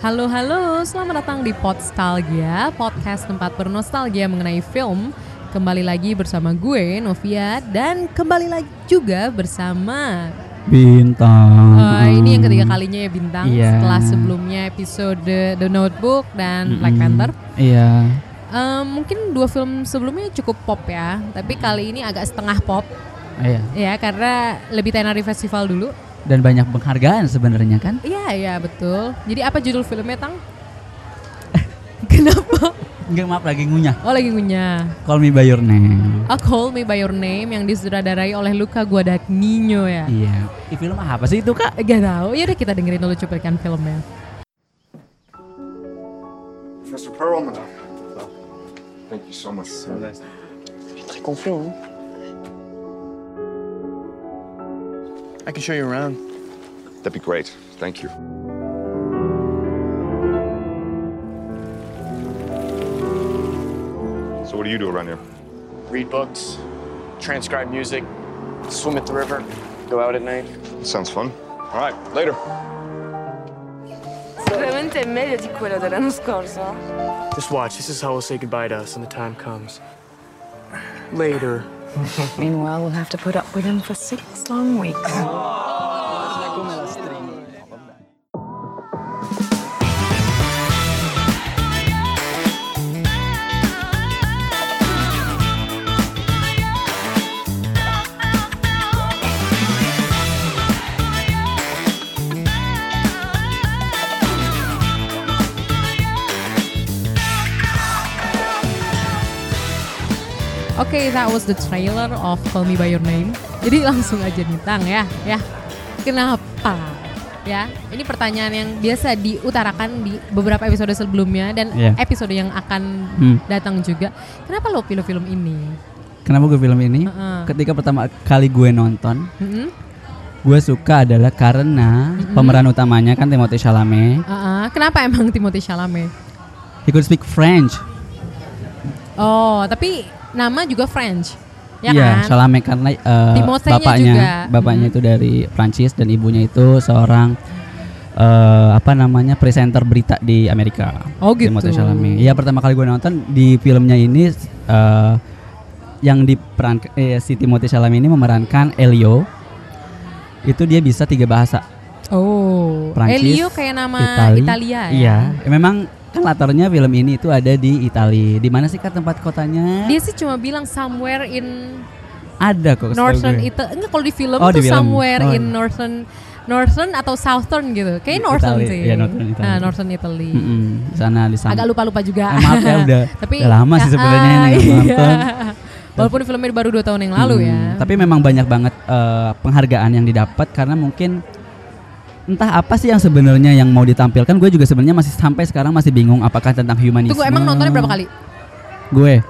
Halo halo, selamat datang di Podstalgia, podcast tempat bernostalgia mengenai film. Kembali lagi bersama gue Novia dan kembali lagi juga bersama Bintang. uh, ini yang ketiga kalinya ya bintang Iya. setelah sebelumnya episode The Notebook dan Black Mm-mm. Panther. Iya. Um, mungkin dua film sebelumnya cukup pop ya, tapi kali ini agak setengah pop Iya. ya karena lebih tenar di festival dulu. Dan banyak penghargaan sebenarnya kan? Iya iya betul. Jadi apa judul filmnya Tang? Kenapa? Enggak maaf lagi ngunyah. Oh lagi ngunyah. Call me by your name. A Call Me By Your Name yang disutradarai oleh Luca Guadagnino ya. Iya. Di film apa sih itu kak? Gak tau, ya udah kita dengerin dulu cuplikan filmnya. Professor Perlman. Thank you so much. Très confiant. hein. I can show you around. That'd be great. Thank you. So what do you do around here? Read books, transcribe music, swim at the river, go out at night. Sounds fun. All right, later. Sicuramente è meglio di quello dell'anno scorso. Just watch. This is how we'll say goodbye to us when the time comes. Later. Meanwhile, we'll have to put up with him for six long weeks. Oke, that was the trailer of Call Me By Your Name. Jadi langsung aja nih Tang ya, ya. Kenapa? Ya, ini pertanyaan yang biasa diutarakan di beberapa episode sebelumnya dan Iya. episode yang akan Hmm. datang juga. Kenapa lo pilih film ini? Kenapa gue film ini? Heeh. Ketika pertama kali gue nonton, Mm-mm. gue suka adalah karena pemeran utamanya kan Timothée Chalamet. Uh-uh. Kenapa emang Timothy Chalamet? He could speak French. Oh, tapi nama juga French, ya Iya, kan? Chalamet karena eh, Timothée-nya bapaknya, juga. bapaknya Mhm. itu dari Prancis dan ibunya itu seorang eh, apa namanya presenter berita di Amerika. Oh, gitu. Timothée Chalamet. Iya pertama kali gue nonton di filmnya ini eh, yang diperan eh, si Timothée Chalamet ini memerankan Elio. Itu dia bisa tiga bahasa. Oh, Prancis, Elio kayak nama Itali. Italia ya? Iya, memang kan latarnya film ini itu ada di Italia. Di mana sih kak tempat kotanya? Dia sih cuma bilang somewhere in ada kok. Northern. Italy. Enggak kalau di film Oh, tuh di film. somewhere Oh. in Northern Northern atau Southern gitu. Kayak Northern Italy. sih. Iya, Northern Italy. Nah, Northern Italy. Mm-mm, di sana di sana. Agak lupa-lupa juga. Eh, maaf ya udah, Tapi udah lama sih ah, sebenarnya ini iya. nonton. Walaupun filmnya baru dua tahun yang lalu Hmm, ya. Tapi memang banyak banget eh, penghargaan yang didapat karena mungkin entah apa sih yang sebenarnya yang mau ditampilkan. Gue juga sebenarnya masih sampai sekarang masih bingung apakah tentang humanisme. Tunggu emang nontonnya berapa kali? Gue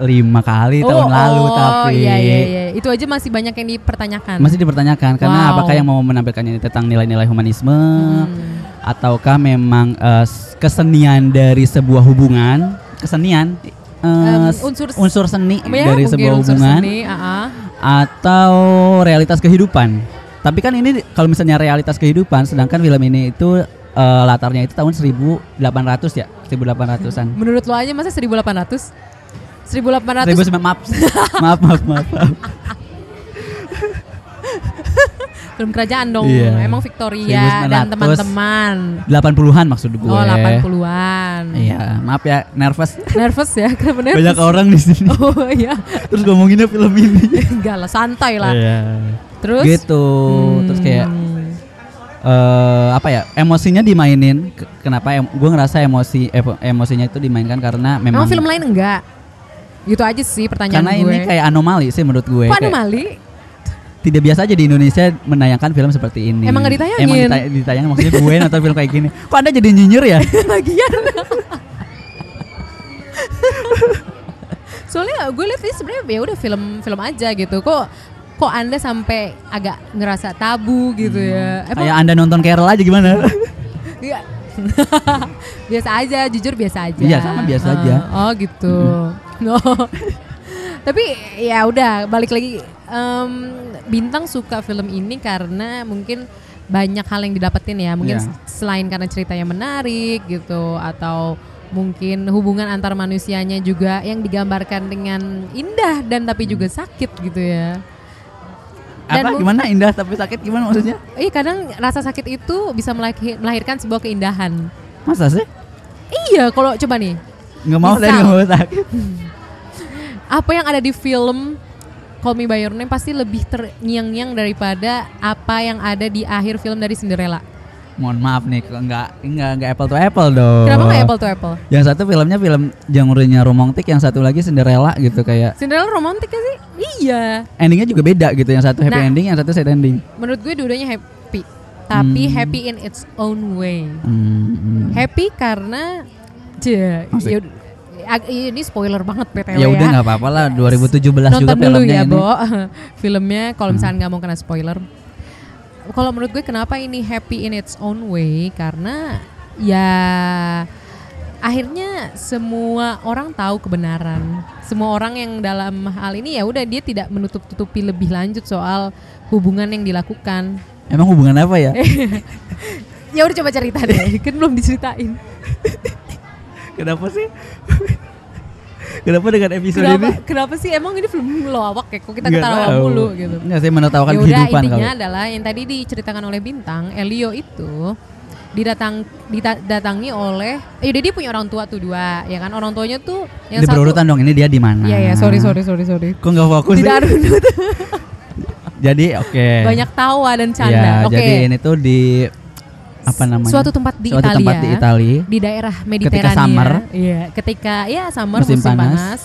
lima kali tahun lalu tapi iya iya iya. Itu aja masih banyak yang dipertanyakan. masih dipertanyakan karena Wow. apakah yang mau menampilkannya ini tentang nilai-nilai humanisme Hmm. ataukah memang s- kesenian dari sebuah hubungan kesenian Em, s- unsur unsur seni Ya, dari sebuah hubungan seni, ah-ah. atau realitas kehidupan. Tapi kan ini kalau misalnya realitas kehidupan, sedangkan film ini itu eh, latarnya itu tahun 1800 ya, 1800-an. Menurut lo aja masa 1800? 1800 1900 maaf. maaf, maaf, maaf, maaf. film kerajaan dong. Iya. Emang Victoria dan 1900. teman-teman. 80-an maksud gue. Oh, 80-an. Iya, maaf ya, nervous. Nervous ya? Kenapa nervous? Banyak orang di sini. Oh iya. Terus ngomonginnya film ini. Enggak lah, santai lah. Iya. Terus? Gitu. Terus kayak Hmm. eh apa ya emosinya dimainin Ke- kenapa em gue ngerasa emosi emo- emosinya itu dimainkan karena memang Emang film lain enggak? Gitu aja sih pertanyaan karena gue. ini kayak anomali sih menurut gue Kok Kayak anomali? tidak biasa aja di Indonesia menayangkan film seperti ini Emang nggak ditayangin? emang ditay- ditayangin maksudnya gue nonton film kayak gini kok anda jadi nyinyir ya Lagian. Soalnya gue lihat ini sebenarnya ya udah film film aja gitu. Kok kok Anda sampai agak ngerasa tabu gitu ya? Hmm. kayak anda nonton Carol aja gimana Iya. biasa aja, jujur biasa aja. Iya, sama biasa Ah, aja. Oh gitu. No. Tapi ya udah balik lagi em, bintang suka film ini karena mungkin banyak hal yang didapetin ya. Mungkin Iya. selain karena ceritanya menarik gitu atau mungkin hubungan antar manusianya juga yang digambarkan dengan indah dan tapi juga sakit gitu ya. Dan Apa gimana indah tapi sakit gimana maksudnya? Iya kadang rasa sakit itu bisa melahir- melahirkan sebuah keindahan. Masa sih? Iya kalau coba nih Nggak mau tadi nggak mau sakit. apa yang ada di film Call Me By Your Name pasti lebih terngiang-ngiang daripada apa yang ada di akhir film dari Cinderella. Mohon maaf nih, nggak nggak nggak apple to apple dong. Kenapa nggak apple to apple? Yang satu filmnya film genre-nya romantis, yang satu lagi Cinderella gitu kayak Cinderella romantis sih? Iya. endingnya juga beda gitu. Yang satu happy Nah. ending, yang satu sad ending. Menurut gue dua-duanya happy. Tapi Hmm. happy in its own way. Hmm, hmm. Happy karena ya- ini spoiler banget PTW Ya udah nggak apa-apa lah. 2017 Nonton juga dulu filmnya ya, ini. Hmm. Bo. Filmnya kalau misalnya nggak mau kena spoiler. Kalau menurut gue kenapa ini happy in its own way karena ya akhirnya semua orang tahu kebenaran. Semua orang yang dalam hal ini ya udah dia tidak menutup-tutupi lebih lanjut soal hubungan yang dilakukan. Emang hubungan apa ya? Ya udah coba cerita deh, kan belum diceritain. Kenapa sih? Kenapa dengan episode Kenapa, ini? kenapa sih emang ini film lawak ya? Kok kita Nggak ketawa tahu. mulu gitu. Nggak sih menertawakan ya udah kehidupan intinya kalau. adalah yang tadi diceritakan oleh bintang Elio itu didatang didatangi oleh eh dia punya orang tua tuh dua ya kan orang tuanya tuh yang Ini satu berurutan dong ini dia di mana? Iya ya sorry sorry sorry sorry Kok nggak fokus sih? tidak runut Jadi oke. banyak tawa dan Ya, canda oke jadi ini tuh di apa namanya? suatu tempat di Suatu Italia tempat di Italia. di daerah Mediterania summer. iya ketika ya summer Musim musim, panas. panas.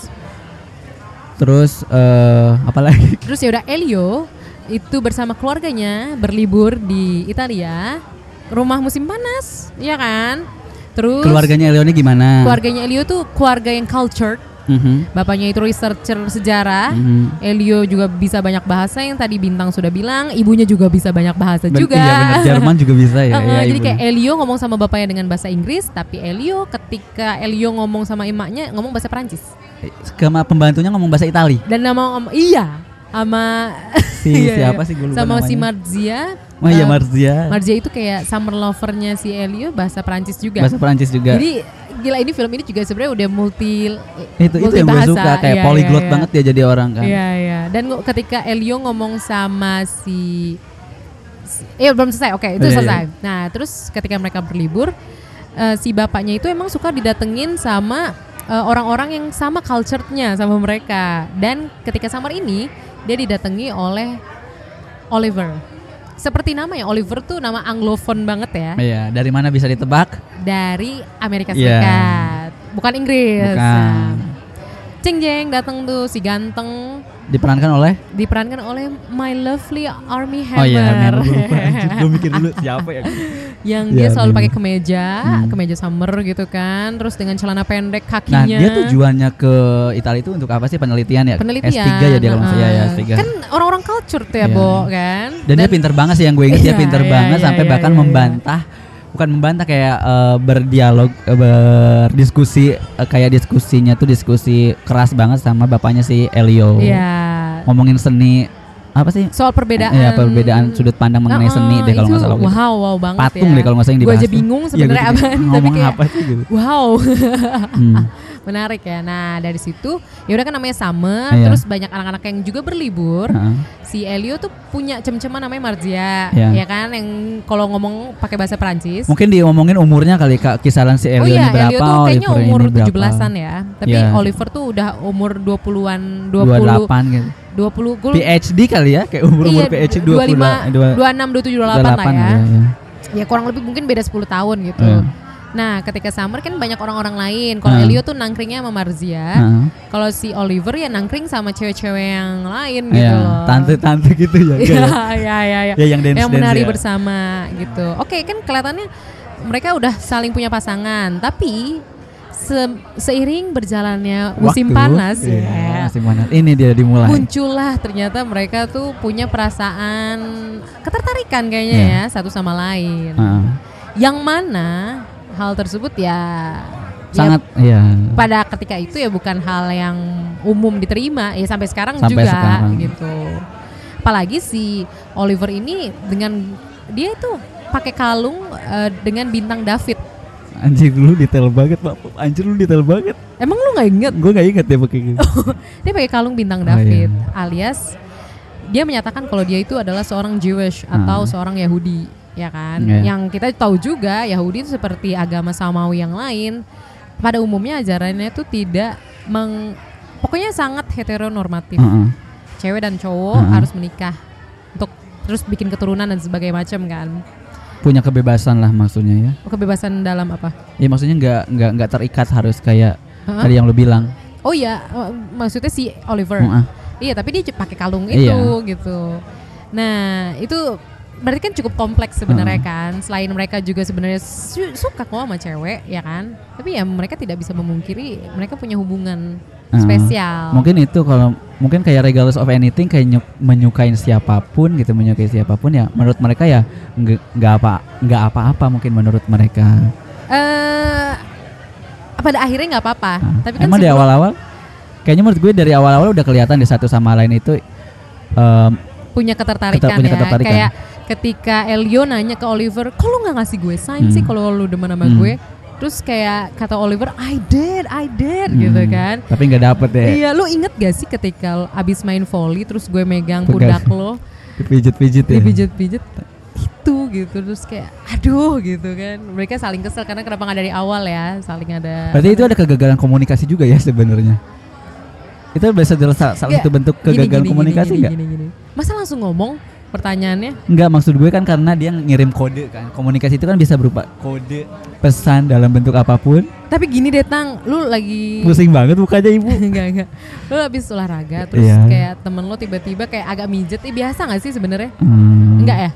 Terus eh apa lagi? terus ya udah Elio itu bersama keluarganya berlibur di Italia rumah musim panas ya kan terus Keluarganya Elio ini gimana? keluarganya Elio tuh keluarga yang cultured Mhm, bapaknya itu researcher sejarah mhm. Elio juga bisa banyak bahasa yang tadi bintang sudah bilang ibunya juga bisa banyak bahasa Ben- juga Iya benar Jerman juga bisa ya. Heeh, ya jadi ibunya. kayak Elio ngomong sama bapaknya dengan bahasa Inggris tapi Elio ketika Elio ngomong sama emaknya ngomong bahasa Perancis Kema pembantunya ngomong bahasa Itali. dan nama om- iya sama Si Iya, siapa iya. sih gue lupa sama si namanya. Marzia Oh iya Eh, Marzia. Marzia itu kayak summer lovernya si Elio bahasa Perancis juga Bahasa Perancis juga. jadi gila ini film ini juga sebenarnya udah multi itu itu multi yang gue bahasa. suka kayak Iya, polyglot iya, iya. banget ya jadi orang kan. Iya iya. Dan ketika Elio ngomong sama si, eh belum selesai. Oke, itu Oh, iya, iya. selesai. Nah, terus ketika mereka berlibur eh, si bapaknya itu emang suka didatengin sama eh, orang-orang yang sama culture-nya sama mereka. Dan ketika summer ini dia didatangi oleh Oliver. Seperti namanya Oliver tuh nama anglophone banget ya Iya, dari mana bisa ditebak? dari Amerika Iya. Serikat. Bukan Inggris. Bukan. Nah, Ceng Jeng datang tuh si ganteng Diperankan oleh diperankan oleh My Lovely Army Oh Hammer. iya, Hammer gue mikir dulu siapa ya. yang Iya, dia selalu pakai kemeja, Hmm. kemeja summer gitu kan, terus dengan celana pendek Nah, kakinya. dia tujuannya ke Italia itu untuk apa sih penelitian ya? penelitian. S3 ya dia kalau salah ya, Heeh. S3. Kan orang-orang culture tuh ya, Iya. Bo, kan? Dan, dia pinter banget sih yang gue inget dia Iya, pinter iya, banget iya, sampai iya, bahkan iya. membantah bukan membantah kayak eh, berdialog eh, berdiskusi eh, kayak diskusinya tuh diskusi keras banget sama bapaknya si Elio. Iya. Ngomongin seni apa sih? Soal perbedaan. Iya, perbedaan sudut pandang mengenai seni deh kalau nggak salah. gitu. Wow, wow banget Patung ya. deh kalau nggak salah yang Gue dibahas. aja tuh. bingung Iya, sebenarnya gue juga apaan, tapi Ngomong kayak- apa sih gitu. Wow. Hmm. Menarik ya. Nah, dari situ ya udah kan namanya summer, Iya. terus banyak anak-anak yang juga berlibur. Heeh. Si Elio tuh punya cem-ceman namanya Marzia, Iya. ya kan yang kalau ngomong pakai bahasa Perancis. Mungkin diomongin umurnya kali Kak, kisaran si Oh Elio iya, ini berapa, Elio tuh kayaknya Oliver umur berapa. 17-an ya. Tapi Iya. Oliver tuh udah umur 20-an, 20 28 gitu. 20 gue PhD kali ya, kayak umur-umur iya, PhD 25, 25 26, 27, 28 lah ya. iya, iya. Ya kurang lebih mungkin beda 10 tahun gitu. Iya. Nah, ketika summer kan banyak orang-orang lain. Kalau Heeh. Elio tuh nangkringnya sama Marzia. Heeh. Kalau si Oliver ya nangkring sama cewek-cewek yang lain gitu Iya, loh. tante-tante gitu ya. Iya, ya? iya, iya, iya. Ya, yang dance Yang menari ya. bersama gitu. Oke, kan kelihatannya mereka udah saling punya pasangan, tapi se- seiring berjalannya musim Waktu, panas iya, ya. musim panas. Ini dia dimulai. Muncullah ternyata mereka tuh punya perasaan ketertarikan kayaknya Iya. ya satu sama lain. Heeh. Yang mana hal tersebut ya ya Sangat iya. pada ketika itu ya bukan hal yang umum diterima ya sampai sekarang Sampai juga sekarang. gitu. Apalagi si Oliver ini dengan dia itu pakai kalung eh, dengan bintang David. Anjir lu detail banget pak. Anjir lu detail banget. Emang lu nggak inget? Gue gak inget ya pakai gitu. Dia pakai kalung bintang Oh, David, iya. alias dia menyatakan kalau dia itu adalah seorang Jewish atau Ah. seorang Yahudi, ya kan? Iya. Yang kita tahu juga Yahudi itu seperti agama Samawi yang lain. Pada umumnya ajarannya itu tidak meng, pokoknya sangat heteronormatif. Heeh. Cewek dan cowok Ah. harus menikah untuk terus bikin keturunan dan sebagainya macam kan. Punya kebebasan lah maksudnya ya. Kebebasan dalam apa? Ya maksudnya nggak nggak nggak terikat harus kayak Hah? tadi yang lu bilang. Oh iya, maksudnya si Oliver. Heeh. Iya, tapi dia pakai kalung itu Iya. gitu. Nah, itu berarti kan cukup kompleks sebenarnya kan. Selain mereka juga sebenarnya su- suka kok sama cewek, ya kan? Tapi ya mereka tidak bisa memungkiri mereka punya hubungan Ah. spesial. Mungkin itu kalau mungkin kayak regardless of anything kayak nyuk- menyukain siapa pun gitu menyukai siapa pun ya menurut mereka ya nggak nggak apa nggak apa-apa mungkin menurut mereka. Eh pada akhirnya nggak apa-apa. Nah, Tapi kan emang di awal-awal kayaknya menurut gue dari awal-awal udah kelihatan di satu sama lain itu em, punya ketertarikan Keter- punya ya. ketertarikan. Kayak ketika Elio nanya ke Oliver, "Kok lu nggak ngasih gue sign sih Hmm. kalau lu demen sama Hmm. gue?" Terus kayak kata Oliver, "I did, I did," hmm, gitu kan. Tapi nggak dapet deh. Iya, lu inget gak sih ketika abis main volley terus gue megang pundak lo, Dipijit-pijit ya. dipijit-pijit itu gitu terus kayak aduh gitu kan. Mereka saling kesel karena kenapa nggak dari awal ya, saling ada Berarti itu ada kegagalan komunikasi juga ya sebenarnya. Itu bisa adalah salah, salah satu bentuk kegagalan gini, komunikasi gini, nggak? gini, gini, gini. Masa langsung ngomong pertanyaannya? Enggak maksud gue kan karena dia ngirim kode kan. Komunikasi itu kan bisa berupa kode, pesan dalam bentuk apa pun. Tapi gini deh Tang, lu lagi Pusing banget mukanya ibu. enggak enggak. Lu habis olahraga terus Iya. kayak temen lo tiba-tiba kayak agak mijet. Eh biasa gak sih sebenarnya? Hmm, Enggak ya?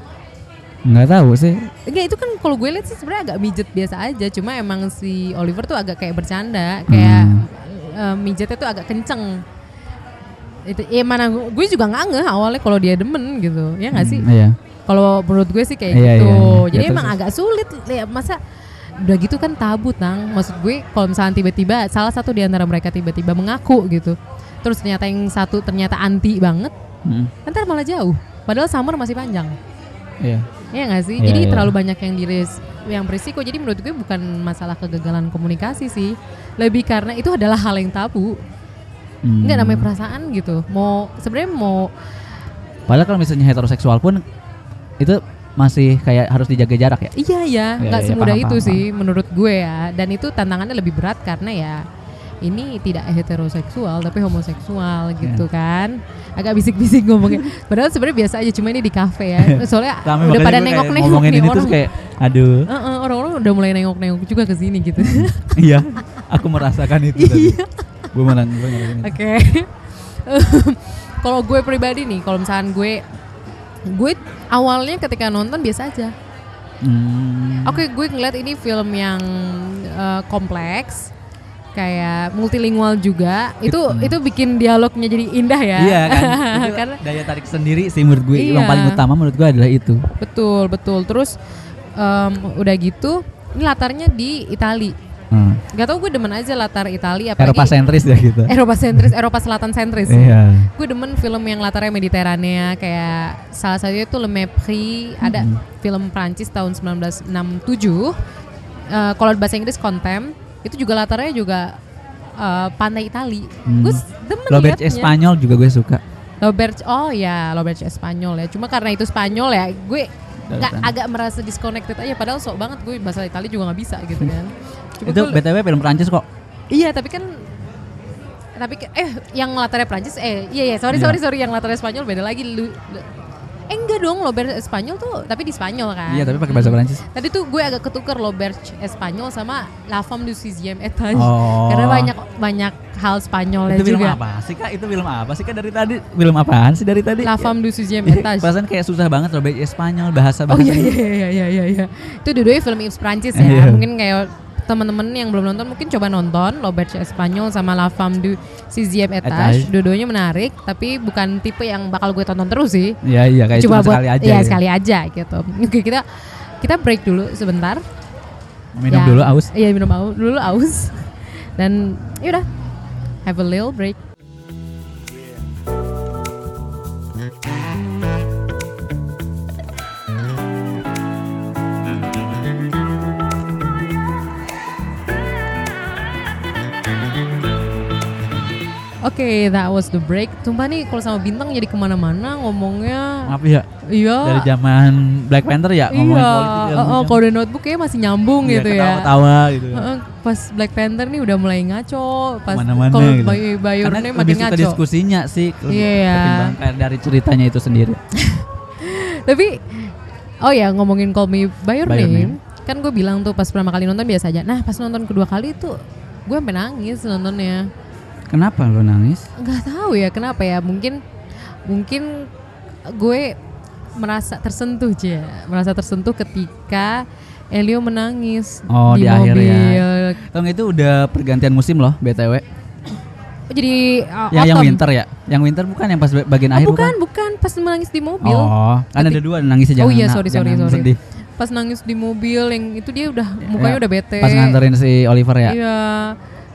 Enggak tahu sih. Enggak itu kan kalau gue lihat sih sebenarnya agak mijet biasa aja. Cuma emang si Oliver tuh agak kayak bercanda, kayak Hmm. eh, mijetnya tuh agak kenceng. Itu ya mana gue juga nggak ngeh awalnya kalau dia demen gitu. Ya nggak sih? Hmm, Iya. Kalau menurut gue sih kayak Iya, gitu. iya, iya. Jadi Ya, emang terus- agak sulit ya masa udah gitu kan tabu tang. Maksud gue kalau misalnya tiba-tiba salah satu di antara mereka tiba-tiba mengaku gitu. Terus ternyata yang satu ternyata anti banget, Hmm, ntar malah jauh. Padahal summer masih panjang. Iya. Iya nggak sih? Iya, Jadi iya. terlalu banyak yang diris yang berisiko. Jadi menurut gue bukan masalah kegagalan komunikasi sih. Lebih karena itu adalah hal yang tabu. Hmm. Enggak namanya perasaan gitu. Mau sebenarnya mau Padahal kalau misalnya heteroseksual pun itu masih kayak harus dijaga jarak ya. iya ya, Iya, nggak iya, semudah paham, itu paham, sih menurut gue ya. Dan itu tantangannya lebih berat karena ya ini tidak heteroseksual tapi homoseksual gitu Iya. kan. Agak bisik-bisik ngomongnya. Padahal sebenarnya biasa aja cuma ini di kafe ya. Soalnya udah pada nengok-nengok ngomongin nih ini orang. terus kayak aduh. Heeh, orang-orang udah mulai nengok-nengok juga ke sini gitu. iya. Aku merasakan itu. Iya. Gue malah gue. Oke. kalau gue pribadi nih, kalau misalkan gue gue awalnya ketika nonton biasa aja. Hmm. Oke, gue ngeliat ini film yang eh, kompleks, kayak multilingual juga. Itu It- itu bikin dialognya jadi indah ya. Iya kan. Itu Karena daya tarik sendiri sih menurut gue. Yang Iya. paling utama menurut gue adalah itu. betul betul. Terus em, udah gitu, ini latarnya di Itali. Hmm. Gak tau gue demen aja latar Itali Eropa apalagi sentris ya gitu. Eropa sentris, Eropa Selatan sentris. Iya. gue demen film yang latarnya Mediterania kayak salah satunya itu Le Mépris ada Mhm. film Prancis tahun 1967 Eh, kalau bahasa Inggris Contempt itu juga latarnya juga eh, pantai Itali Hmm. gue demen Robert liatnya. Espanyol juga gue suka. Robert oh ya Robert Espanyol ya cuma karena itu Spanyol ya gue nggak agak merasa disconnected aja padahal sok banget gue bahasa Itali juga nggak bisa gitu kan Cuma Itu BTW film Prancis kok. Iya tapi kan tapi eh yang latarnya Prancis eh iya iya sorry Iya. sorry sorry yang latarnya Spanyol beda lagi lu, lu- eh enggak dong Robert Espanyol tuh tapi di Spanyol kan Iya, tapi pakai bahasa. Prancis. tadi tuh gue agak ketukar Robert Espanyol sama La Femme du Sixième Étage Oh. karena banyak banyak hal Spanyolnya Itu film juga apa sih kak? Itu film apa sih kak dari tadi? Film apaan sih dari tadi? La Femme du Sixième Étage Perasaan kayak susah banget Robert Espanyol bahasa Oh bahasa. iya iya iya iya iya iya. Itu dua-duanya film Prancis ya. Iya. Mungkin kayak teman-teman yang belum nonton mungkin coba nonton L'Auberge Espanyol sama La Femme du Sixième Étage. Étage. Dua-duanya menarik tapi bukan tipe yang bakal gue tonton terus sih. Iya iya kayak Cuma cuma buat sekali aja. Iya, ya. sekali aja gitu. Oke, kita kita break dulu sebentar. Minum Ya. dulu aus. Iya, minum dulu aus. Dan yaudah have a little break. Oke, that was the break. Sumpah nih kalau sama bintang jadi ke mana-mana ngomongnya. Maaf ya. Iya. Dari zaman Black Panther ya ngomongin iya. politik. Oh, oh, kalau udah notebook kayak masih nyambung Iya, gitu ya. Ketawa-ketawa gitu. Heeh, pas Black Panther nih udah mulai ngaco, pas Ke mana-mana kalau gitu. Bayu Bayu Karena makin ngaco. diskusinya sih Iya. ketimbang kayak dari ceritanya itu sendiri. Tapi oh ya ngomongin Call Me By Your, By Your Name, kan gue bilang tuh pas pertama kali nonton biasa aja. Nah pas nonton kedua kali tuh gue sampai nangis nontonnya. Kenapa lo nangis? Nggak tahu ya kenapa ya. Mungkin mungkin gue merasa tersentuh aja, merasa tersentuh ketika Elio menangis Oh, di akhir ya. mobil. Tong itu udah pergantian musim loh BTW. Oh, Jadi uh, Yang yang winter ya? Yang winter bukan yang pas bagian Oh, akhir bukan, bukan, pas menangis di mobil. Oh, kan ada dua nangisnya Oh jangan iya, sorry, sorry, sorry. sedih. Pas nangis di mobil yang itu dia udah mukanya Ya, udah bete. Pas nganterin si Oliver ya. Iya.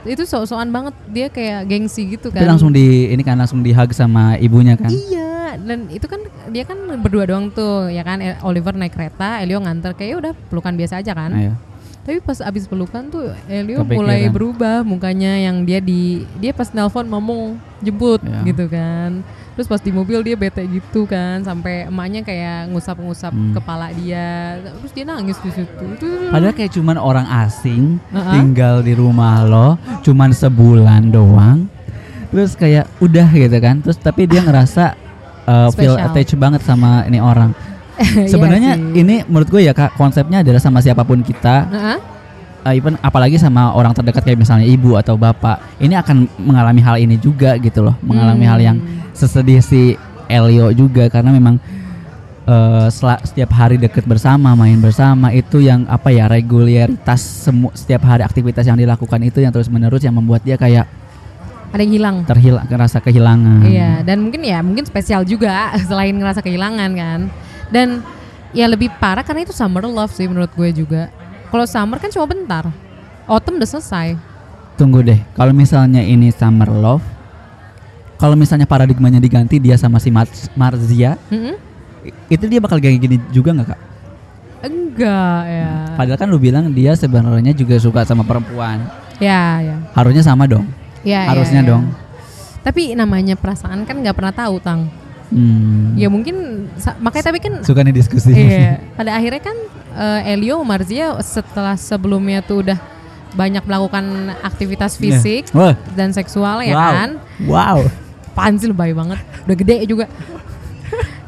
Itu so-soan banget dia kayak gengsi gitu Tapi kan. langsung di ini kan langsung di hug sama ibunya kan. Iya, dan itu kan dia kan berdua doang tuh, ya kan El- Oliver naik kereta, Elio nganter kayak udah pelukan biasa aja kan. Ayo. Tapi pas abis pelukan tuh Elio Kepikiran. mulai berubah mukanya yang dia di dia pas nelpon ngomong jemput Ya. gitu kan. Terus pas di mobil dia bete gitu kan sampai emaknya kayak ngusap-ngusap Hmm. kepala dia. Terus dia nangis di situ. Itu- Padahal kayak cuman orang asing Uh-uh. tinggal di rumah lo, cuman sebulan doang. Terus kayak udah gitu kan. Terus tapi dia ngerasa uh, feel attached banget sama ini orang. Iya Sebenarnya sih. ini menurut gue ya kak konsepnya adalah sama siapa pun kita, Heeh. Uh, even apalagi sama orang terdekat kayak misalnya ibu atau bapak, ini akan mengalami hal ini juga gitu loh, mengalami Hmm. hal yang sesedih si Elio juga karena memang uh, setiap hari deket bersama, main bersama itu yang apa ya regularitas semu setiap hari aktivitas yang dilakukan itu yang terus menerus yang membuat dia kayak ada yang hilang. terhilang, ngerasa kehilangan. Iya, dan mungkin ya mungkin spesial juga selain ngerasa kehilangan kan. Dan ya lebih parah karena itu summer love sih menurut gue juga. Kalau summer kan cuma bentar. Autumn udah selesai. Tunggu deh, kalau misalnya ini summer love, kalau misalnya paradigmanya diganti dia sama si Mar Marzia, Mm-mm. i- itu dia bakal kayak gini juga nggak kak? Enggak ya. Padahal kan lu bilang dia sebenarnya juga suka sama perempuan, Ya, ya. harusnya sama dong. Ya, ya, Harusnya ya. dong. Tapi namanya perasaan kan nggak pernah tahu, Tang. Hmm. Ya mungkin makanya tapi kan Suka nih diskusi. Iya, pada akhirnya kan eh, Elio Marzia setelah sebelumnya tuh udah banyak melakukan aktivitas fisik Iya. Wah, dan seksual ya wow. kan. Wow. Apaan sih lebay banget, udah gede juga.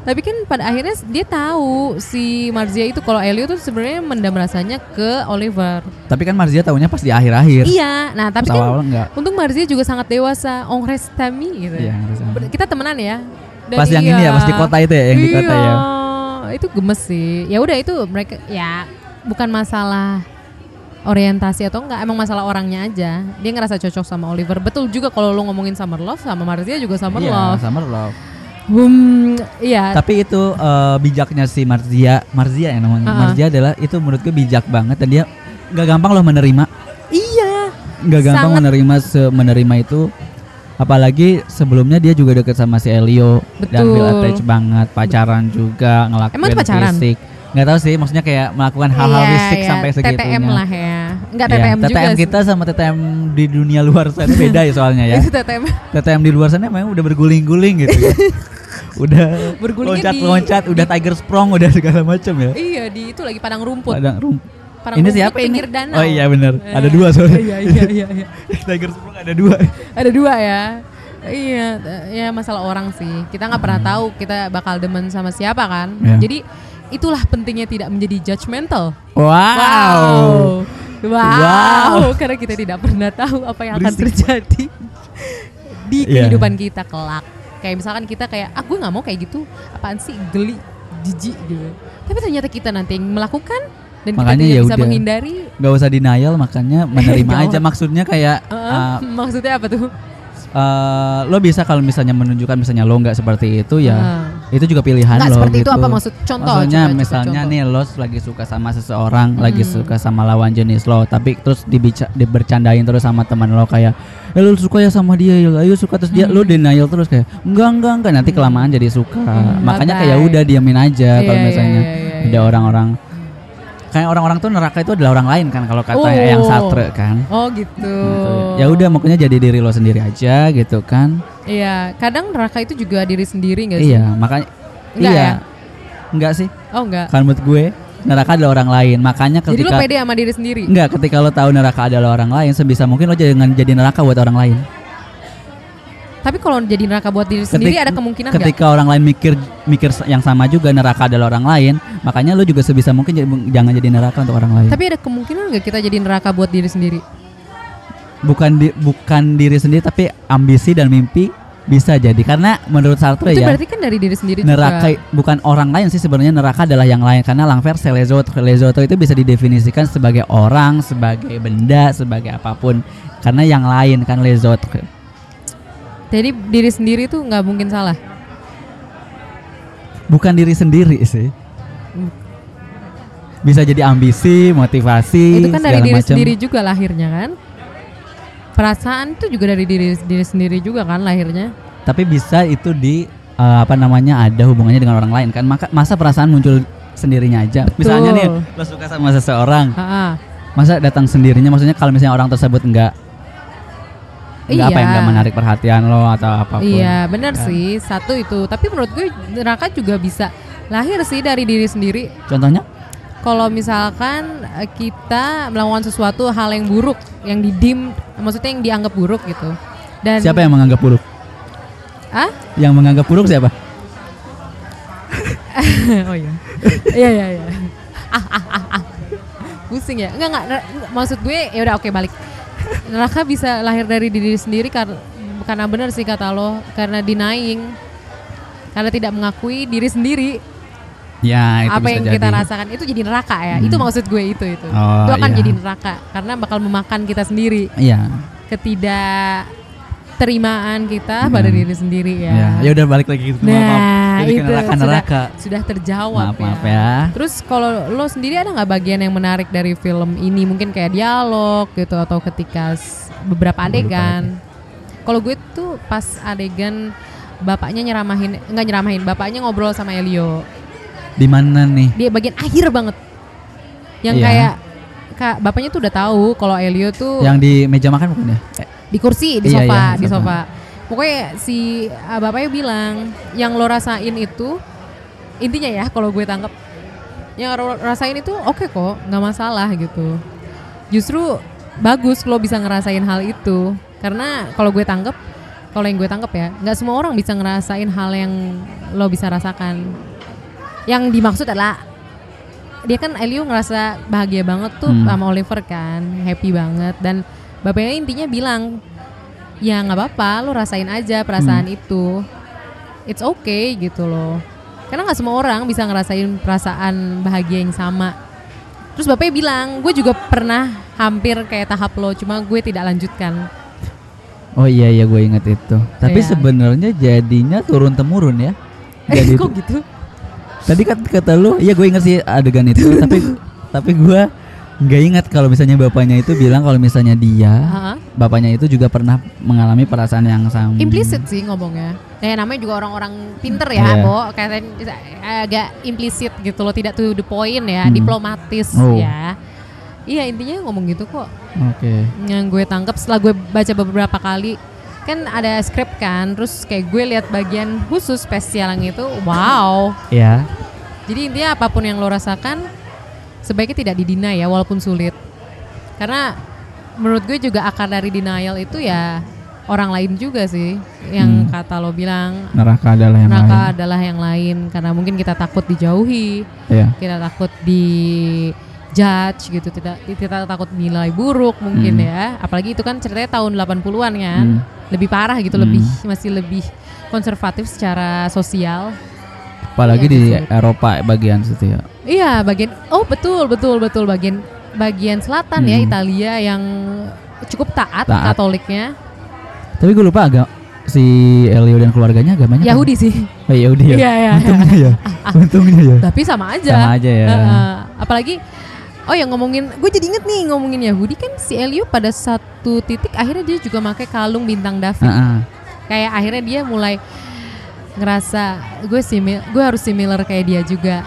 Tapi kan pada akhirnya dia tahu si Marzia itu kalau Elio tuh sebenarnya mendam rasanya ke Oliver. Tapi kan Marzia tahunya pas di akhir-akhir. Iya, nah tapi Pas kan awal-awal enggak. untung Marzia juga sangat dewasa, on restami gitu. Iya, Kita temenan ya. Dan Pas yang ini ya, pas di kota itu ya, yang di kota ya. Iya, Itu gemes sih. Ya udah itu mereka ya bukan masalah orientasi atau enggak, emang masalah orangnya aja. Dia ngerasa cocok sama Oliver. Betul juga kalau lu ngomongin Summer Love sama Marzia juga Summer Iya, Love. summer love. Hmm, iya. Tapi itu eh, bijaknya si Marzia, Marzia ya namanya. Uh-uh. Marzia adalah itu menurut gue bijak banget dan dia nggak gampang loh menerima, iya. nggak gampang Sangat. menerima menerima itu. Apalagi sebelumnya dia juga deket sama si Elio dan Betul. feel attached banget, pacaran juga, ngelakuin Emang pacaran? fisik. Nggak tahu sih, maksudnya kayak melakukan hal-hal Iya, fisik iya. sampai segitunya. TTM lah ya. Enggak Iya, TTM juga. TTM sih. kita sama TTM di dunia luar sana beda ya soalnya ya. Itu TTM. TTM di luar sana memang udah berguling-guling gitu ya. udah di- loncat-loncat, udah tiger sprong, udah segala macam ya. iya, di itu lagi padang rumput. Padang rum- Padang ini siapa ini? danau. Oh iya benar. Ada Eh, dua soalnya. Iya, iya, iya, iya. tiger sprong ada dua. Ada dua ya. Iya, ya masalah orang sih. Kita nggak pernah tahu kita bakal demen sama siapa kan. Hmm. Ya. Jadi itulah pentingnya tidak menjadi judgmental. Wow. Wow. Wow. Karena kita tidak pernah tahu apa yang akan Berisik. terjadi di Iya. kehidupan kita kelak. Kayak misalkan kita kayak, ah gue nggak mau kayak gitu. Apaan sih geli, jijik gitu. Tapi ternyata kita nanti yang melakukan dan Makanya kita ya bisa udah. menghindari. Gak usah denial makanya menerima aja maksudnya kayak Heeh, uh, maksudnya apa tuh? uh, lo bisa kalau misalnya menunjukkan misalnya lo nggak seperti itu ya Ah. itu juga pilihan Nggak lo seperti itu gitu. apa maksud? Contoh, Maksudnya coba, coba misalnya contoh. nih lo lagi suka sama seseorang, lagi Hmm. suka sama lawan jenis lo, tapi terus dibica, dibercandain terus sama teman lo kayak, eh lo suka ya sama dia, ya ayo suka terus dia lo denial terus kayak, enggak enggak enggak nanti kelamaan jadi suka. Hmm, Makanya kayak udah diamin aja kalau Iya, iya, misalnya iya, iya, ada iya. orang-orang kayak orang-orang tuh neraka itu adalah orang lain kan kalau kata yang Oh. satre kan. Oh gitu. Gitu. Ya udah makanya jadi diri lo sendiri aja gitu kan. Iya, kadang neraka itu juga diri sendiri gak sih? Iya, makanya Enggak iya. ya? Enggak sih. Oh enggak. Kan menurut gue neraka adalah orang lain. Makanya Jadi lu ketika pede sama diri sendiri? Enggak, ketika lo tahu neraka adalah orang lain, sebisa mungkin lo jangan jadi neraka buat orang lain. Tapi kalau jadi neraka buat diri sendiri ada kemungkinan ketika orang lain mikir mikir yang sama juga neraka adalah orang lain, makanya lo juga sebisa mungkin jadi- jangan jadi neraka untuk orang lain. Tapi ada kemungkinan nggak kita jadi neraka buat diri sendiri? bukan di, bukan diri sendiri tapi ambisi dan mimpi bisa jadi karena menurut Sartre itu ya berarti kan dari diri sendiri neraka juga. bukan orang lain sih sebenarnya neraka adalah yang lain karena Langfer Lezoto Lezoto itu bisa didefinisikan sebagai orang sebagai benda sebagai apa pun karena yang lain kan Lezoto Jadi diri sendiri tuh nggak mungkin salah. bukan diri sendiri sih bisa jadi ambisi motivasi itu kan dari diri macam. sendiri juga lahirnya kan. Perasaan itu juga dari diri diri sendiri juga kan lahirnya. tapi bisa itu di eh, apa namanya ada hubungannya dengan orang lain kan maka masa perasaan muncul sendirinya aja misalnya nih lo suka sama seseorang Ha-ha. masa datang sendirinya maksudnya kalau misalnya orang tersebut enggak enggak apa Iya. yang enggak menarik perhatian lo atau apa pun Iya benar Kan. sih satu itu. Tapi menurut gue neraka juga bisa lahir sih dari diri sendiri. contohnya Kalau misalkan eh, kita melakukan sesuatu hal yang buruk, yang didim, maksudnya yang dianggap buruk gitu. Dan siapa yang menganggap buruk Ah? yang menganggap buruk siapa oh iya. Iya iya iya. Ah, ah, ah, ah. Pusing ya? Enggak enggak, maksud gue ya udah oke balik. Neraka bisa lahir dari diri sendiri karena karena benar sih kata lo, karena denying. Karena tidak mengakui diri sendiri ya itu apa bisa yang jadi kita rasakan itu jadi neraka ya. Itu Hmm. maksud gue itu itu. Oh, itu akan iya. jadi neraka karena bakal memakan kita sendiri. iya Ketidak terimaan kita pada Hmm. diri sendiri ya. ya ya udah balik lagi gitu maaf. Nah, Jadi itu neraka sudah, neraka sudah terjawab maaf maaf ya Terus kalau lo sendiri ada nggak bagian yang menarik dari film ini? Mungkin kayak dialog gitu atau ketika beberapa adegan. Kalau gue tuh pas adegan bapaknya nyeramahin, nggak nyeramahin, bapaknya ngobrol sama Elio. di mana nih Dia bagian akhir banget. Yang Iya. kayak kak bapaknya tuh udah tahu kalau Elio tuh yang di meja makan bukan ya di kursi di Iya, sofa iya, di sofa. sofa pokoknya si ah, bapaknya bilang yang lo rasain itu intinya ya kalau gue tangkap yang lo rasain itu oke kok nggak masalah gitu. Justru bagus lo bisa ngerasain hal itu. Karena kalau gue tangkap kalau yang gue tangkap ya nggak semua orang bisa ngerasain hal yang lo bisa rasakan. Yang dimaksud adalah dia kan Elio ngerasa bahagia banget tuh Hmm. sama Oliver kan happy banget. Dan bapaknya intinya bilang ya nggak apa-apa lo rasain aja perasaan itu. It's okay gitu loh. Karena nggak semua orang bisa ngerasain perasaan bahagia yang sama. Terus bapaknya bilang gue juga pernah hampir kayak tahap lo cuma gue tidak lanjutkan. Oh iya iya gue inget itu. Tapi Iya. sebenarnya jadinya turun temurun ya. Jadi kok gitu? Tadi kan kata lu, iya gue inget sih adegan itu, tapi tapi gue nggak ingat kalau misalnya bapaknya itu bilang kalau misalnya dia, Ha-ha. bapaknya itu juga pernah mengalami perasaan yang sama. implisit sih ngomongnya. Nah, namanya juga orang-orang pinter ya, Iya. Bo. Kayak agak implisit gitu loh, tidak to the point ya, Hmm. diplomatis Oh. ya. Iya intinya ngomong gitu kok. Oke. Yang gue tangkap setelah gue baca beberapa kali kan ada skrip kan, terus kayak gue lihat bagian khusus spesial yang itu, wow. Ya. Jadi intinya apa pun yang lo rasakan sebaiknya tidak didina ya, walaupun sulit. Karena menurut gue juga akar dari denial itu ya orang lain juga sih, yang Hmm. kata lo bilang Neraka adalah yang neraka lain. adalah yang lain karena mungkin kita takut dijauhi, Iya. kita takut di judge gitu, tidak kita takut nilai buruk mungkin Hmm. ya. Apalagi itu kan ceritanya tahun 80-an kan. Hmm. Lebih parah gitu, Hmm. lebih masih lebih konservatif secara sosial. Apalagi Iya, di gitu. Eropa bagian situ ya. Iya, bagian Oh, betul, betul, betul bagian bagian selatan ya Hmm. Italia yang cukup taat, Taat. Katoliknya. Tapi gue lupa agak si Elio dan keluarganya agamanya? Yahudi sih. Oh, Yahudi ya. Iya, iya. Untungnya ya. Untungnya ya. Tapi sama aja. Sama aja ya. Heeh. apalagi Oh ya ngomongin, gue jadi inget nih ngomongin Yahudi kan si Elio pada satu titik akhirnya dia juga pakai kalung bintang David. Heeh. Kayak akhirnya dia mulai ngerasa gue simil, gue harus similar kayak dia juga.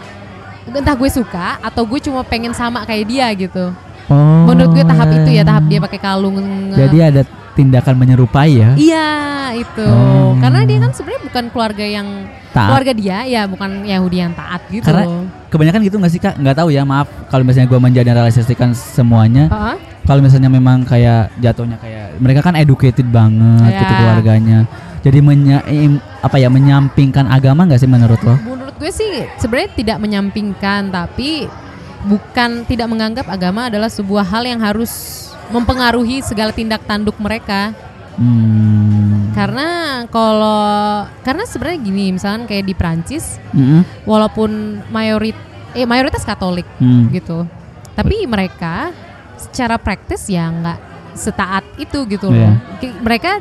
entah gue suka atau gue cuma pengen sama kayak dia gitu. Oh. Menurut gue tahap itu ya tahap dia pakai kalung. Jadi ada tindakan menyerupai ya. Iya itu Oh. karena dia kan sebenarnya bukan keluarga yang Taat. keluarga dia ya bukan Yahudi yang taat gitu. Karena kebanyakan gitu nggak sih kak? Nggak tahu ya maaf kalau misalnya gue mengeneralisasikan semuanya. Heeh. Kalau misalnya memang kayak jatuhnya kayak mereka kan educated banget gitu Ya. keluarganya. Jadi menya, apa ya menyampingkan agama nggak sih menurut lo? Menurut gue sih sebenarnya tidak menyampingkan tapi bukan tidak menganggap agama adalah sebuah hal yang harus mempengaruhi segala tindak tanduk mereka. Hmm. Karena kalau karena sebenarnya gini, misalkan kayak di Prancis Mm-mm. walaupun mayorit eh mayoritas Katolik Hmm. gitu. Tapi mereka secara praktis ya nggak setaat itu gitu loh. Ki- Mereka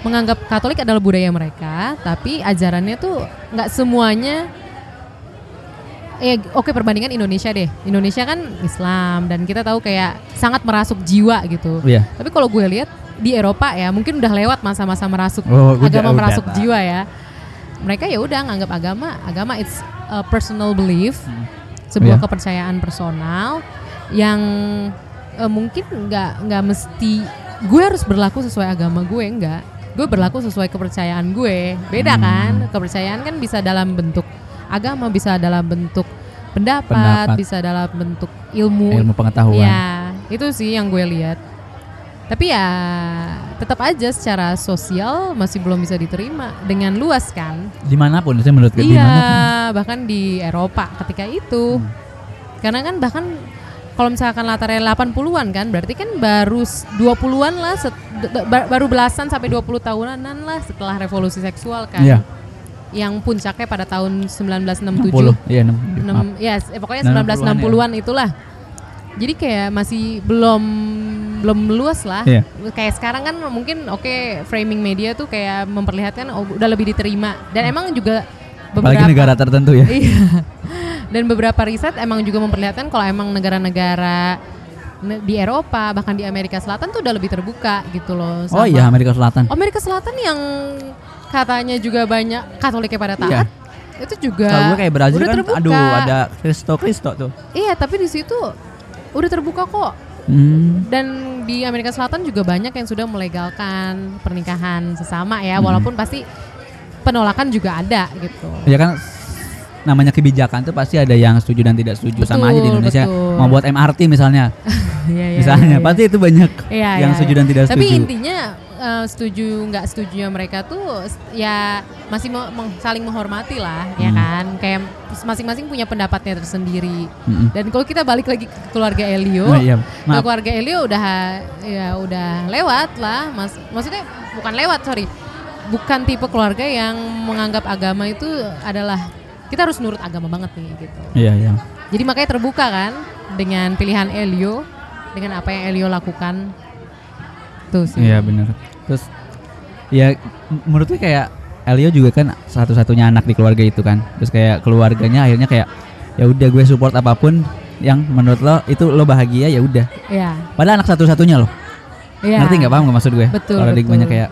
menganggap Katolik adalah budaya mereka, tapi ajarannya tuh nggak semuanya Eh oke perbandingan Indonesia deh. Indonesia kan Islam dan kita tahu kayak sangat merasuk jiwa gitu. Iya. Tapi kalau gue lihat di Eropa ya mungkin udah lewat masa-masa merasuk Oh, udah- agama udah, merasuk Pak. jiwa ya. Mereka ya udah nganggap agama agama it's a personal belief, sebuah Iya. kepercayaan personal yang eh, mungkin nggak nggak mesti gue harus berlaku sesuai agama gue enggak. Gue berlaku sesuai kepercayaan gue. Beda Hmm. kan? Kepercayaan kan bisa dalam bentuk agama, bisa dalam bentuk pendapat, Pendapat. bisa dalam bentuk ilmu. Ilmu pengetahuan. Ya, itu sih yang gue lihat. Tapi ya tetap aja secara sosial masih belum bisa diterima dengan luas kan. Di mana pun saya menurut gue Iya, di mana pun. bahkan di Eropa ketika itu. Karena kan bahkan kalau misalkan latarnya 80-an kan berarti kan baru s- 20-an lah set- baru belasan sampai 20 tahunan lah setelah revolusi seksual kan. Iya. Yang puncaknya pada tahun 1967. 60. Iya, 60. Maaf. 6 ya pokoknya 60-an 1960-an itulah. Jadi kayak masih belum belum luas lah. Iya. Kayak sekarang kan mungkin oke framing media tuh kayak memperlihatkan oh, udah lebih diterima dan emang juga Apalagi negara tertentu ya. Iya. Dan beberapa riset emang juga memperlihatkan kalau emang negara-negara ne- di Eropa bahkan di Amerika Selatan tuh udah lebih terbuka gitu loh. Oh sama- iya Amerika Selatan. Amerika Selatan yang katanya juga banyak Katoliknya pada taat. Iya. Itu juga Kalau gue kayak Brazil kan terbuka. aduh ada Kristo Kristo tuh. Iya, tapi di situ udah terbuka kok. Hmm. Dan di Amerika Selatan juga banyak yang sudah melegalkan pernikahan sesama ya, Hmm. walaupun pasti penolakan juga ada gitu. Ya kan namanya kebijakan tuh pasti ada yang setuju dan tidak setuju sama aja di Betul, Indonesia betul. mau buat MRT misalnya Iya, iya, misalnya iya, iya. pasti itu banyak Iya, yang iya, setuju iya. dan tidak Tapi setuju intinya eh, setuju nggak setujunya mereka tuh ya masih me- meng- saling menghormati lah ya Hmm. kan. Kayak masing-masing punya pendapatnya tersendiri. Mm-mm. Dan kalau kita balik lagi ke keluarga Elio, Oh, iya. ke Maaf. keluarga Elio udah ya udah lewat lah, mas. Maksudnya bukan lewat sorry, bukan tipe keluarga yang menganggap agama itu adalah kita harus nurut agama banget nih gitu. iya iya Jadi makanya terbuka kan dengan pilihan Elio, dengan apa yang Elio lakukan. Tuh sih. iya benar terus ya menurut gue kayak Elio juga kan satu-satunya anak di keluarga itu kan terus kayak keluarganya akhirnya kayak ya udah gue support apa pun yang menurut lo itu lo bahagia ya udah Iya. padahal anak satu-satunya lo Iya. ngerti nggak paham nggak maksud gue Betul, kalau banyak kayak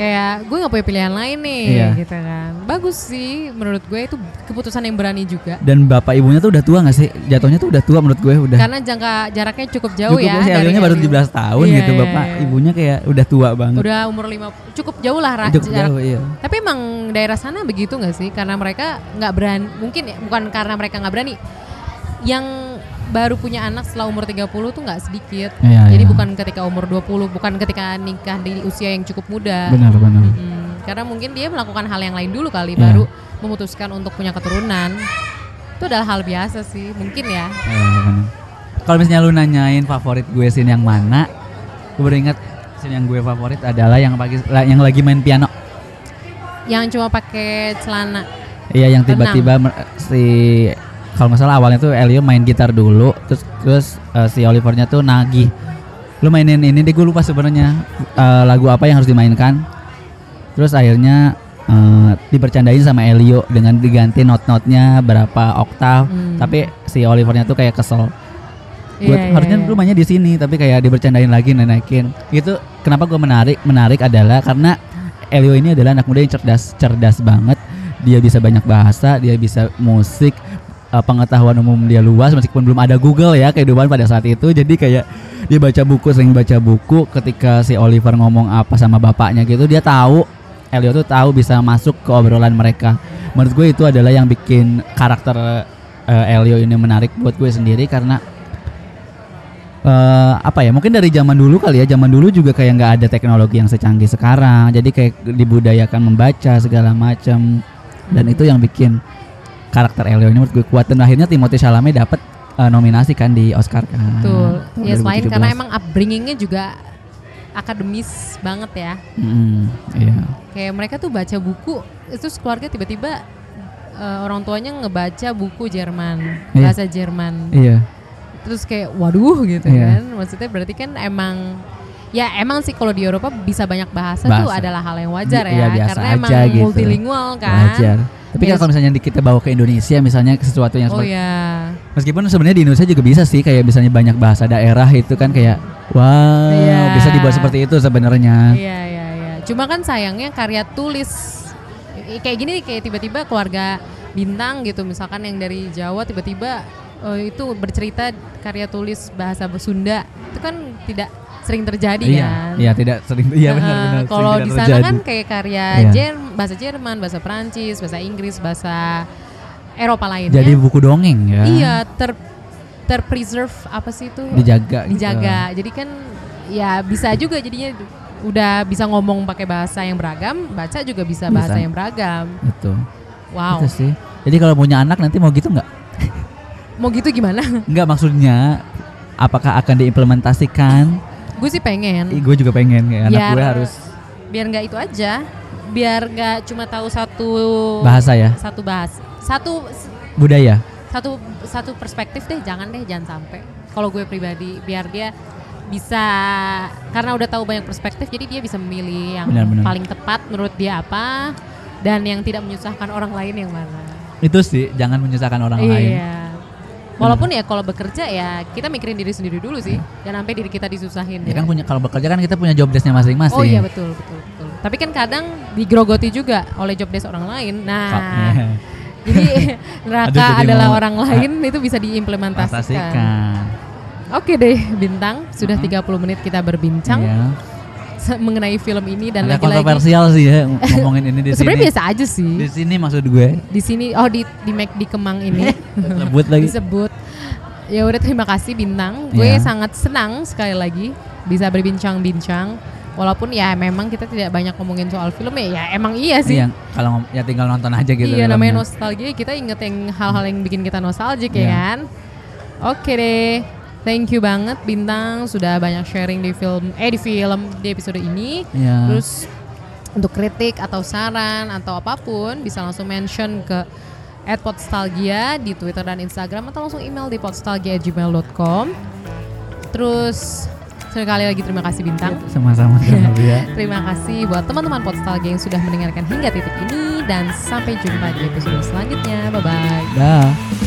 Kayak gue nggak punya pilihan lain nih, Iya. gitu kan. Bagus sih, menurut gue itu keputusan yang berani juga. dan bapak ibunya tuh udah tua nggak sih jatuhnya tuh udah tua menurut gue udah Karena jangka jaraknya cukup jauh cukup ya. sih dari baru Elio. 17 tahun Iya, gitu iya, bapak iya. ibunya kayak udah tua banget Udah umur lima, cukup jauh lah cukup jarak. jauh iya Tapi emang daerah sana begitu nggak sih? Karena mereka nggak berani, mungkin ya, bukan karena mereka nggak berani. Yang baru punya anak setelah umur 30 tuh nggak sedikit. Iya, Jadi iya. bukan ketika umur 20, bukan ketika nikah di usia yang cukup muda. benar benar Mm, karena mungkin dia melakukan hal yang lain dulu kali Iya. baru memutuskan untuk punya keturunan. Itu adalah hal biasa sih, mungkin ya. Iya, benar. Kalau misalnya lu nanyain favorit gue scene yang mana, gue baru ingat scene yang gue favorit adalah yang pagi yang lagi main piano. Yang cuma pakai celana. Iya, yang tiba-tiba si kalau nggak salah awalnya tuh Elio main gitar dulu, terus terus eh, si Olivernya tuh nagih. Lu mainin ini deh gue lupa sebenarnya eh, lagu apa yang harus dimainkan. Terus akhirnya eh, dibercandain sama Elio dengan diganti not-notnya berapa oktav, Hmm. tapi si Olivernya tuh kayak kesel. Iya, Buat iya, harusnya iya. lu mainnya di sini tapi kayak dibercandain lagi naikin. Itu kenapa gue menarik menarik adalah karena Elio ini adalah anak muda yang cerdas cerdas banget. Dia bisa banyak bahasa, dia bisa musik. Uh, pengetahuan umum dia luas meskipun belum ada Google ya kehidupan pada saat itu. Jadi kayak dia baca buku sering baca buku ketika si Oliver ngomong apa sama bapaknya gitu dia tahu Elio tuh tahu bisa masuk ke obrolan mereka. Menurut gue itu adalah yang bikin karakter uh, Elio ini menarik buat gue sendiri karena eh apa ya mungkin dari zaman dulu kali ya zaman dulu juga kayak nggak ada teknologi yang secanggih sekarang. Jadi kayak dibudayakan membaca segala macam. Dan itu yang bikin karakter Elio ini menurut gue kuat dan akhirnya Timothée Chalamet dapat eh, nominasi kan di Oscar kan Betul. Ya selain 2017. karena emang upbringingnya juga akademis banget ya. Mm, iya Kayak mereka tuh baca buku, itu keluarga tiba-tiba eh, orang tuanya ngebaca buku Jerman, Iya. bahasa Jerman. iya Terus kayak waduh gitu Iya. kan. Maksudnya berarti kan emang ya emang sih kalau di Eropa bisa banyak bahasa, tuh Bahasa. adalah hal yang wajar Iya, ya, biasa karena aja emang gitu. multilingual kan. wajar tapi kan Yes. kalau misalnya kita bawa ke Indonesia misalnya sesuatu yang Oh seperti ya. Meskipun sebenarnya di Indonesia juga bisa sih kayak misalnya banyak bahasa daerah itu kan kayak wow Iya. bisa dibuat seperti itu sebenarnya. Iya iya iya. Cuma kan sayangnya karya tulis kayak gini kayak tiba-tiba keluarga bintang gitu misalkan yang dari Jawa tiba-tiba eh, itu bercerita karya tulis bahasa Sunda itu kan tidak sering terjadi Iya, kan. iya tidak sering iya benar-benar. Kalau di sana terjadi. kan kayak karya Iya. Jerm, bahasa Jerman, bahasa Perancis, bahasa Inggris, bahasa Eropa lainnya. jadi buku dongeng ya. iya ter terpreserve apa sih itu? Dijaga. gitu. dijaga. Jadi kan ya bisa juga jadinya udah bisa ngomong pakai bahasa yang beragam, baca juga bisa bahasa Bisa. yang beragam. Itu. Wow. Itu sih. Jadi kalau punya anak nanti mau gitu nggak? Mau gitu gimana? Nggak maksudnya apakah akan diimplementasikan? Gue sih pengen gue juga pengen kayak anak Biar- gue harus biar nggak itu aja, biar nggak cuma tahu satu bahasa ya, satu bahas, satu budaya. satu satu perspektif deh, jangan deh, jangan sampai. Kalau gue pribadi, biar dia bisa karena udah tahu banyak perspektif, jadi dia bisa memilih yang Benar-benar. paling tepat menurut dia apa dan yang tidak menyusahkan orang lain yang mana. Itu sih jangan menyusahkan orang lain. Walaupun ya kalau bekerja ya kita mikirin diri sendiri dulu sih, jangan sampai diri kita disusahin. Ya kan punya kalau bekerja kan kita punya job desknya masing-masing. Oh iya betul betul betul. Tapi kan kadang digrogoti juga oleh job desk orang lain. Nah, jadi neraka Aduh, jadi adalah mau- orang lain itu bisa diimplementasikan. Oke deh, bintang sudah 30 menit kita berbincang Iya. Mengenai film ini dan lagi-lagi kontroversial sih ya ng- ngomongin ini di sini. sebenarnya biasa aja sih. Di sini maksud gue Di sini oh di di Mac di Kemang ini sebut lagi. disebut. Ya udah terima kasih bintang. Gue Iya. sangat senang sekali lagi bisa berbincang-bincang. Walaupun ya memang kita tidak banyak ngomongin soal film ya, ya emang iya sih. Iya, kalau ya tinggal nonton aja gitu. iya namanya nostalgia kita inget yang hal-hal yang bikin kita nostalgic ya Iya. kan. Oke deh. Thank you banget bintang sudah banyak sharing di film eh di film di episode ini. Iya. Terus untuk kritik atau saran atau apa pun bisa langsung mention ke @podstalgia di Twitter dan Instagram atau langsung email di podstalgia@gmail.com. Terus sekali lagi terima kasih bintang. sama-sama sama ya. Terima kasih buat teman-teman Podstalgia yang sudah mendengarkan hingga titik ini dan sampai jumpa di episode selanjutnya. Bye bye. Dah.